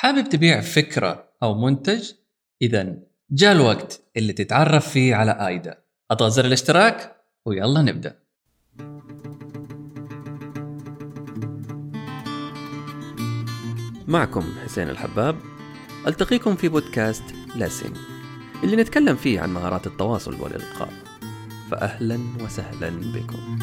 حابب تبيع فكرة أو منتج؟ إذا جاء الوقت اللي تتعرف فيه على آيدا. اضغط زر الاشتراك ويلا نبدأ. معكم حسين الحباب. ألتقيكم في بودكاست لاسين اللي نتكلم فيه عن مهارات التواصل والإلقاء. فأهلا وسهلا بكم.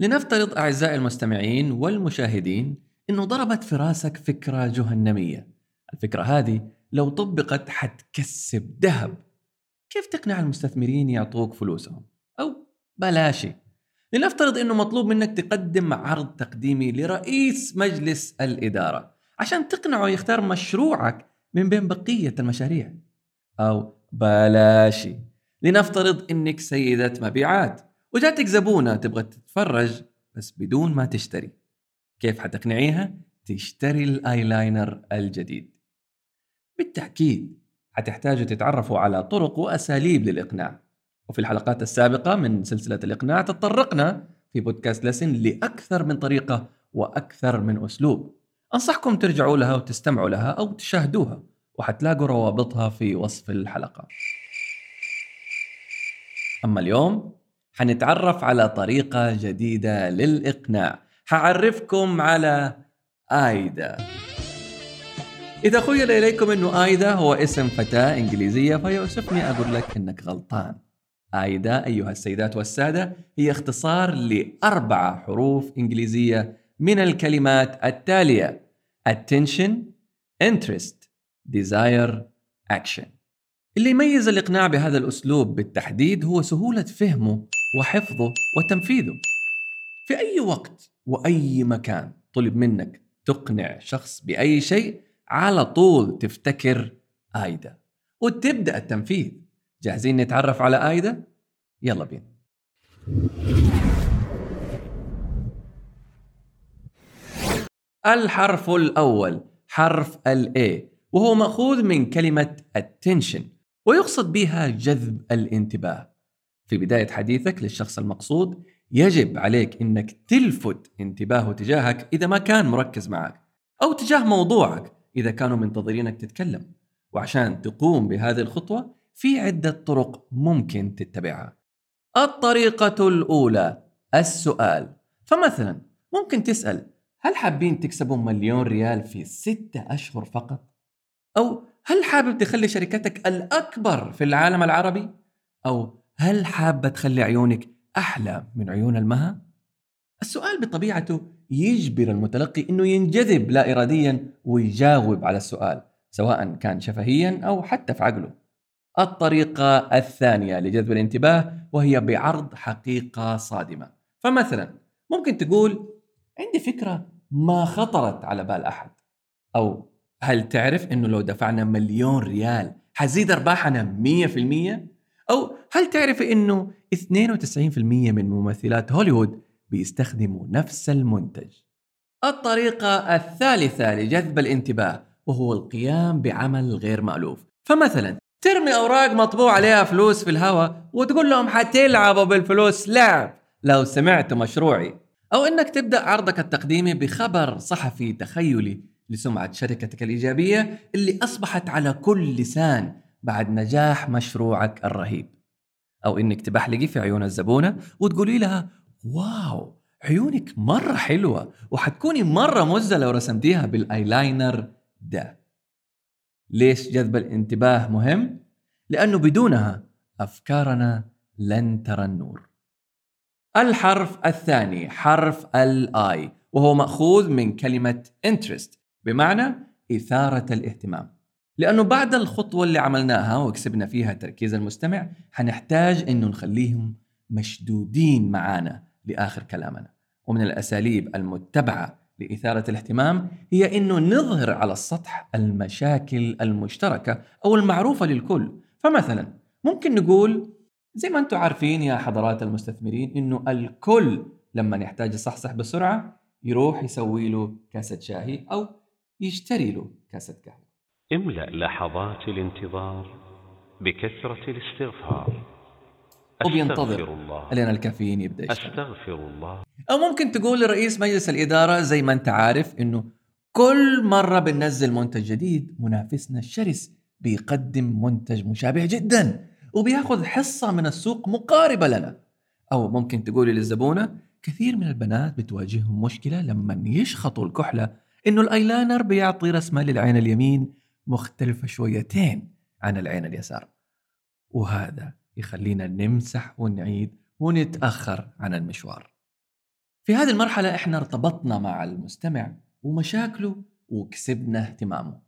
لنفترض أعزائي المستمعين والمشاهدين أنه ضربت في راسك فكرة جهنمية. الفكرة هذه لو طبقت حتكسب ذهب. كيف تقنع المستثمرين يعطوك فلوسهم؟ أو بلاشي لنفترض أنه مطلوب منك تقدم عرض تقديمي لرئيس مجلس الإدارة عشان تقنعه يختار مشروعك من بين بقية المشاريع. أو بلاشي لنفترض أنك سيدة مبيعات. وجاتك زبونة تبغى تتفرج بس بدون ما تشتري. كيف حتقنعيها؟ تشتري الايلاينر الجديد. بالتأكيد حتحتاجوا تتعرفوا على طرق وأساليب للإقناع. وفي الحلقات السابقة من سلسلة الإقناع تطرقنا في بودكاست لسن لأكثر من طريقة وأكثر من أسلوب. أنصحكم ترجعوا لها وتستمعوا لها أو تشاهدوها وحتلاقوا روابطها في وصف الحلقة. أما اليوم حنتعرف على طريقة جديدة للإقناع. حعرفكم على آيدا. إذا خيل إليكم أنه آيدا هو اسم فتاة إنجليزية فيؤسفني أقول لك أنك غلطان. آيدا أيها السيدات والسادة هي اختصار لأربع حروف إنجليزية من الكلمات التالية attention interest desire action. اللي يميز الإقناع بهذا الأسلوب بالتحديد هو سهولة فهمه. وحفظه وتنفيذه. في أي وقت وأي مكان طلب منك تقنع شخص بأي شيء على طول تفتكر آيدا. وتبدأ التنفيذ. جاهزين نتعرف على آيدا؟ يلا بينا. الحرف الأول حرف ال A وهو مأخوذ من كلمة attention ويقصد بها جذب الانتباه. في بداية حديثك للشخص المقصود يجب عليك إنك تلفت انتباهه تجاهك إذا ما كان مركز معك أو تجاه موضوعك إذا كانوا منتظرينك تتكلم وعشان تقوم بهذه الخطوة في عدة طرق ممكن تتبعها الطريقة الأولى السؤال فمثلا ممكن تسأل هل حابين تكسبوا مليون ريال في ستة أشهر فقط؟ أو هل حابب تخلي شركتك الأكبر في العالم العربي؟ أو هل حابة تخلي عيونك أحلى من عيون المها؟ السؤال بطبيعته يجبر المتلقي أنه ينجذب لا إراديا ويجاوب على السؤال سواء كان شفهيا أو حتى في عقله. الطريقة الثانية لجذب الانتباه وهي بعرض حقيقة صادمة. فمثلا ممكن تقول عندي فكرة ما خطرت على بال أحد. أو هل تعرف أنه لو دفعنا مليون ريال حزيد أرباحنا 100% أو هل تعرف أنه 92% من ممثلات هوليوود بيستخدموا نفس المنتج؟ الطريقة الثالثة لجذب الانتباه وهو القيام بعمل غير مألوف. فمثلا ترمي أوراق مطبوع عليها فلوس في الهواء وتقول لهم حتلعبوا بالفلوس. لعب لو سمعتوا مشروعي. أو أنك تبدأ عرضك التقديمي بخبر صحفي تخيلي لسمعة شركتك الإيجابية اللي أصبحت على كل لسان بعد نجاح مشروعك الرهيب. أو إنك تبحلقي في عيون الزبونة وتقولي لها wow عيونك مرة حلوة وحتكوني مرة مزة لو رسمتيها بالآيلاينر ده. ليش جذب الانتباه مهم؟ لأنه بدونها أفكارنا لن ترى النور. الحرف الثاني حرف الاي وهو مأخوذ من كلمة interest بمعنى إثارة الاهتمام. لأنه بعد الخطوة اللي عملناها وكسبنا فيها تركيز المستمع حنحتاج إنه نخليهم مشدودين معانا لآخر كلامنا. ومن الأساليب المتبعة لإثارة الاهتمام هي إنه نظهر على السطح المشاكل المشتركة أو المعروفة للكل. فمثلا ممكن نقول زي ما أنتم عارفين يا حضرات المستثمرين إنه الكل لما يحتاج يصحصح بسرعة يروح يسوي له كاسة شاهي أو يشتري له كاسة قهوة. املأ لحظات الانتظار بكثرة الاستغفار. وبينتظر الله. لين الكافيين يبدأ يشتغل. أستغفر الله. أو ممكن تقول لرئيس مجلس الإدارة زي ما أنت عارف إنه كل مرة بننزل منتج جديد منافسنا الشرس بيقدم منتج مشابه جدا وبيأخذ حصة من السوق مقاربة لنا. أو ممكن تقولي للزبونة كثير من البنات بتواجههم مشكلة لما يشخطوا الكحلة إنه الأيلاينر بيعطي رسمة للعين اليمين مختلفة شويتين عن العين اليسار. وهذا يخلينا نمسح ونعيد ونتأخر عن المشوار. في هذه المرحلة إحنا ارتبطنا مع المستمع ومشاكله وكسبنا اهتمامه.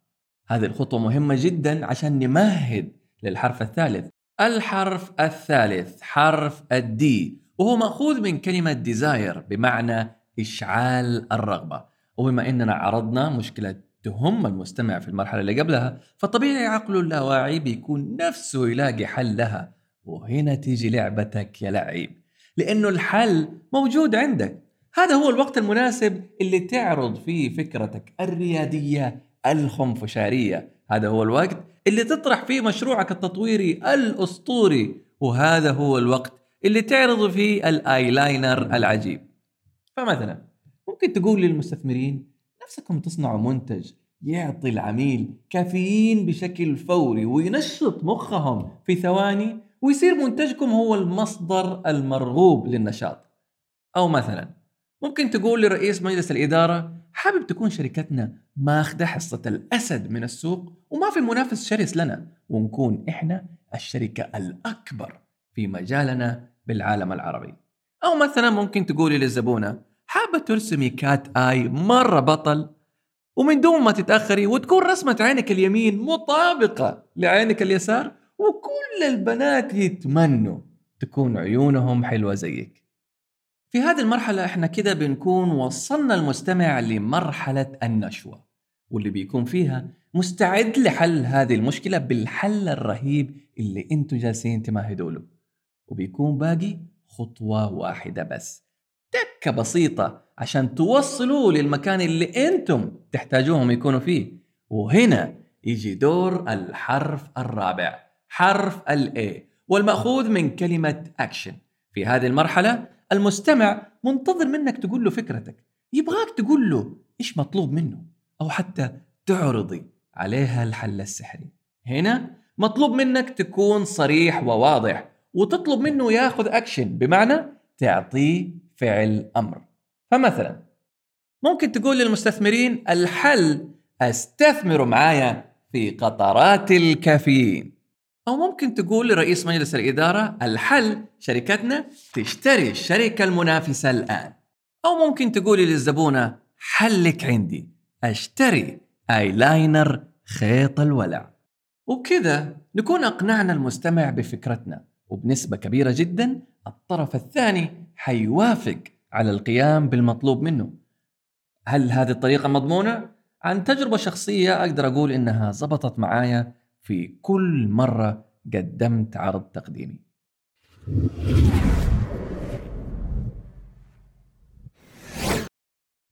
هذه الخطوة مهمة جدا عشان نمهد للحرف الثالث. الحرف الثالث حرف الدي وهو مأخوذ من كلمة ديزاير بمعنى إشعال الرغبة. وبما أننا عرضنا مشكلة تهم المستمع في المرحلة اللي قبلها فطبيعي عقله اللاواعي بيكون نفسه يلاقي حل لها. وهنا تيجي لعبتك يا لعيب لأنه الحل موجود عندك. هذا هو الوقت المناسب اللي تعرض فيه فكرتك الريادية الخنفشارية. هذا هو الوقت اللي تطرح فيه مشروعك التطويري الأسطوري. وهذا هو الوقت اللي تعرض فيه الأيلاينر العجيب. فمثلا ممكن تقول للمستثمرين نفسكم تصنعوا منتج يعطي العميل كافيين بشكل فوري وينشط مخهم في ثواني ويصير منتجكم هو المصدر المرغوب للنشاط. أو مثلا ممكن تقول لرئيس مجلس الإدارة حابب تكون شركتنا ماخذة حصة الأسد من السوق وما في منافس شرس لنا ونكون إحنا الشركة الأكبر في مجالنا بالعالم العربي. أو مثلا ممكن تقولي للزبونة حابه ترسمي كات آي مرة بطل ومن دون ما تتأخري وتكون رسمة عينك اليمين مطابقة لعينك اليسار وكل البنات يتمنوا تكون عيونهم حلوة زيك. في هذه المرحلة إحنا كده بنكون وصلنا المستمع لمرحلة النشوة واللي بيكون فيها مستعد لحل هذه المشكلة بالحل الرهيب اللي أنتوا جالسين تمهدوا له وبيكون باقي خطوة واحدة بس. تكة بسيطة عشان توصلوا للمكان اللي أنتم تحتاجوهم يكونوا فيه. وهنا يجي دور الحرف الرابع حرف ال A والمأخوذ من كلمة اكشن في هذه المرحلة المستمع منتظر منك تقول له فكرتك يبغاك تقول له إيش مطلوب منه أو حتى تعرضي عليها الحل السحري. هنا مطلوب منك تكون صريح وواضح وتطلب منه ياخذ اكشن بمعنى تعطيه فعل أمر. فمثلا ممكن تقول للمستثمرين الحل استثمروا معايا في قطرات الكافيين. أو ممكن تقول لرئيس مجلس الإدارة الحل شركتنا تشتري الشركة المنافسة الآن. أو ممكن تقولي للزبونه حلك عندي أشتري أيلاينر خيط الولع. وبكذا نكون أقنعنا المستمع بفكرتنا. وبنسبة كبيرة جدا الطرف الثاني حيوافق على القيام بالمطلوب منه. هل هذه الطريقة مضمونة؟ عن تجربة شخصية أقدر أقول إنها زبطت معايا في كل مرة قدمت عرض تقديمي.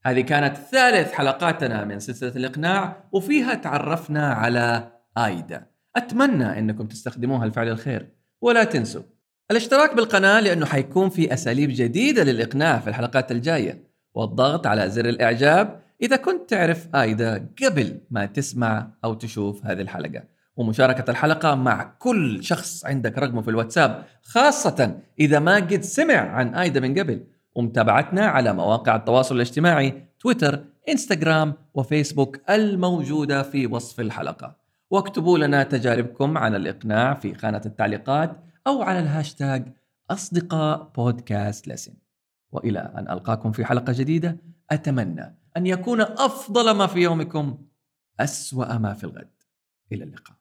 هذه كانت ثالث حلقاتنا من سلسلة الإقناع وفيها تعرفنا على آيدا. أتمنى أنكم تستخدموها لفعل الخير ولا تنسوا الاشتراك بالقناة لأنه حيكون في أساليب جديدة للإقناع في الحلقات الجاية والضغط على زر الإعجاب إذا كنت تعرف آيدا قبل ما تسمع أو تشوف هذه الحلقة. ومشاركة الحلقة مع كل شخص عندك رقمه في الواتساب خاصة إذا ما قد سمع عن آيدا من قبل. ومتابعتنا على مواقع التواصل الاجتماعي تويتر إنستغرام وفيسبوك الموجودة في وصف الحلقة. واكتبوا لنا تجاربكم عن الإقناع في خانة التعليقات. أو على الهاشتاج أصدقاء بودكاست لسن وإلى أن ألقاكم في حلقة جديدة أتمنى أن يكون أفضل ما في يومكم أسوأ ما في الغد. إلى اللقاء.